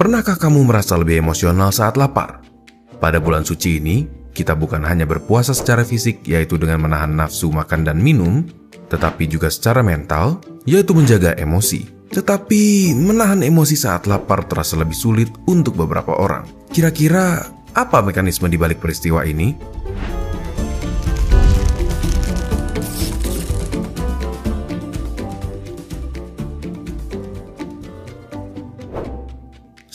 Pernahkah kamu merasa lebih emosional saat lapar? Pada bulan suci ini, kita bukan hanya berpuasa secara fisik, yaitu dengan menahan nafsu makan dan minum, tetapi juga secara mental, yaitu menjaga emosi. Tetapi menahan emosi saat lapar terasa lebih sulit untuk beberapa orang. Kira-kira apa mekanisme di balik peristiwa ini?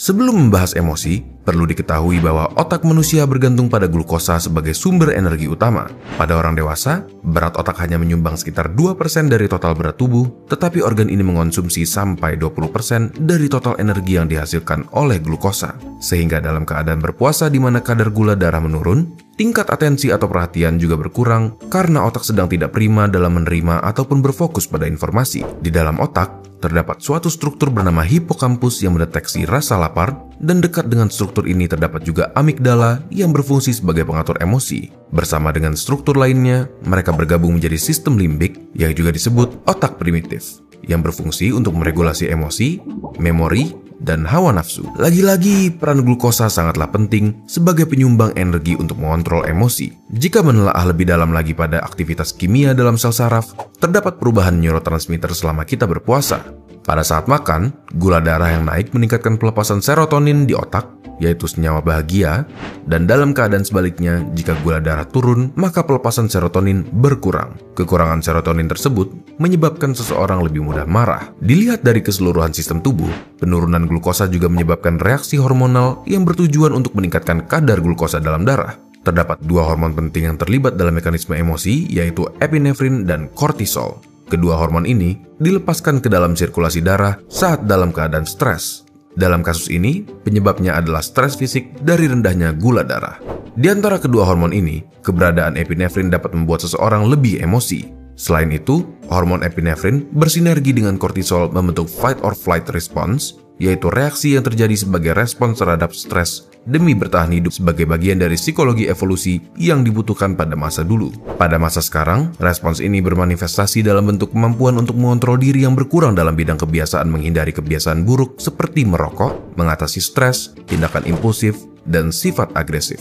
Sebelum membahas emosi, perlu diketahui bahwa otak manusia bergantung pada glukosa sebagai sumber energi utama. Pada orang dewasa, berat otak hanya menyumbang sekitar 2% dari total berat tubuh, tetapi organ ini mengonsumsi sampai 20% dari total energi yang dihasilkan oleh glukosa. Sehingga dalam keadaan berpuasa di mana kadar gula darah menurun, tingkat atensi atau perhatian juga berkurang karena otak sedang tidak prima dalam menerima ataupun berfokus pada informasi. Di dalam otak, terdapat suatu struktur bernama hipokampus yang mendeteksi rasa lapar, dan dekat dengan struktur ini terdapat juga amigdala yang berfungsi sebagai pengatur emosi. Bersama dengan struktur lainnya, mereka bergabung menjadi sistem limbik yang juga disebut otak primitif, yang berfungsi untuk meregulasi emosi, memori, dan hawa nafsu. Lagi-lagi, peran glukosa sangatlah penting sebagai penyumbang energi untuk mengontrol emosi. Jika menelaah lebih dalam lagi pada aktivitas kimia dalam sel saraf, terdapat perubahan neurotransmitter selama kita berpuasa. Pada saat makan, gula darah yang naik meningkatkan pelepasan serotonin di otak, yaitu senyawa bahagia, dan dalam keadaan sebaliknya, jika gula darah turun, maka pelepasan serotonin berkurang. Kekurangan serotonin tersebut menyebabkan seseorang lebih mudah marah. Dilihat dari keseluruhan sistem tubuh, penurunan glukosa juga menyebabkan reaksi hormonal yang bertujuan untuk meningkatkan kadar glukosa dalam darah. Terdapat dua hormon penting yang terlibat dalam mekanisme emosi, yaitu epinefrin dan kortisol. Kedua hormon ini dilepaskan ke dalam sirkulasi darah saat dalam keadaan stres. Dalam kasus ini, penyebabnya adalah stres fisik dari rendahnya gula darah. Di antara kedua hormon ini, keberadaan epinefrin dapat membuat seseorang lebih emosi. Selain itu, hormon epinefrin bersinergi dengan kortisol membentuk fight or flight response yaitu reaksi yang terjadi sebagai respons terhadap stres demi bertahan hidup sebagai bagian dari psikologi evolusi yang dibutuhkan pada masa dulu. Pada masa sekarang, respons ini bermanifestasi dalam bentuk kemampuan untuk mengontrol diri yang berkurang dalam bidang kebiasaan menghindari kebiasaan buruk seperti merokok, mengatasi stres, tindakan impulsif, dan sifat agresif.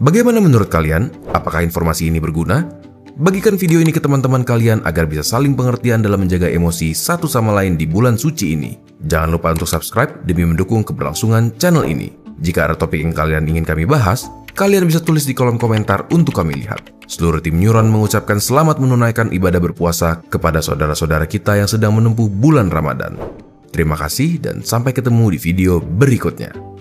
Bagaimana menurut kalian? Apakah informasi ini berguna? Bagikan video ini ke teman-teman kalian agar bisa saling pengertian dalam menjaga emosi satu sama lain di bulan suci ini. Jangan lupa untuk subscribe demi mendukung keberlangsungan channel ini. Jika ada topik yang kalian ingin kami bahas, kalian bisa tulis di kolom komentar untuk kami lihat. Seluruh tim Neuron mengucapkan selamat menunaikan ibadah berpuasa kepada saudara-saudara kita yang sedang menempuh bulan Ramadan. Terima kasih dan sampai ketemu di video berikutnya.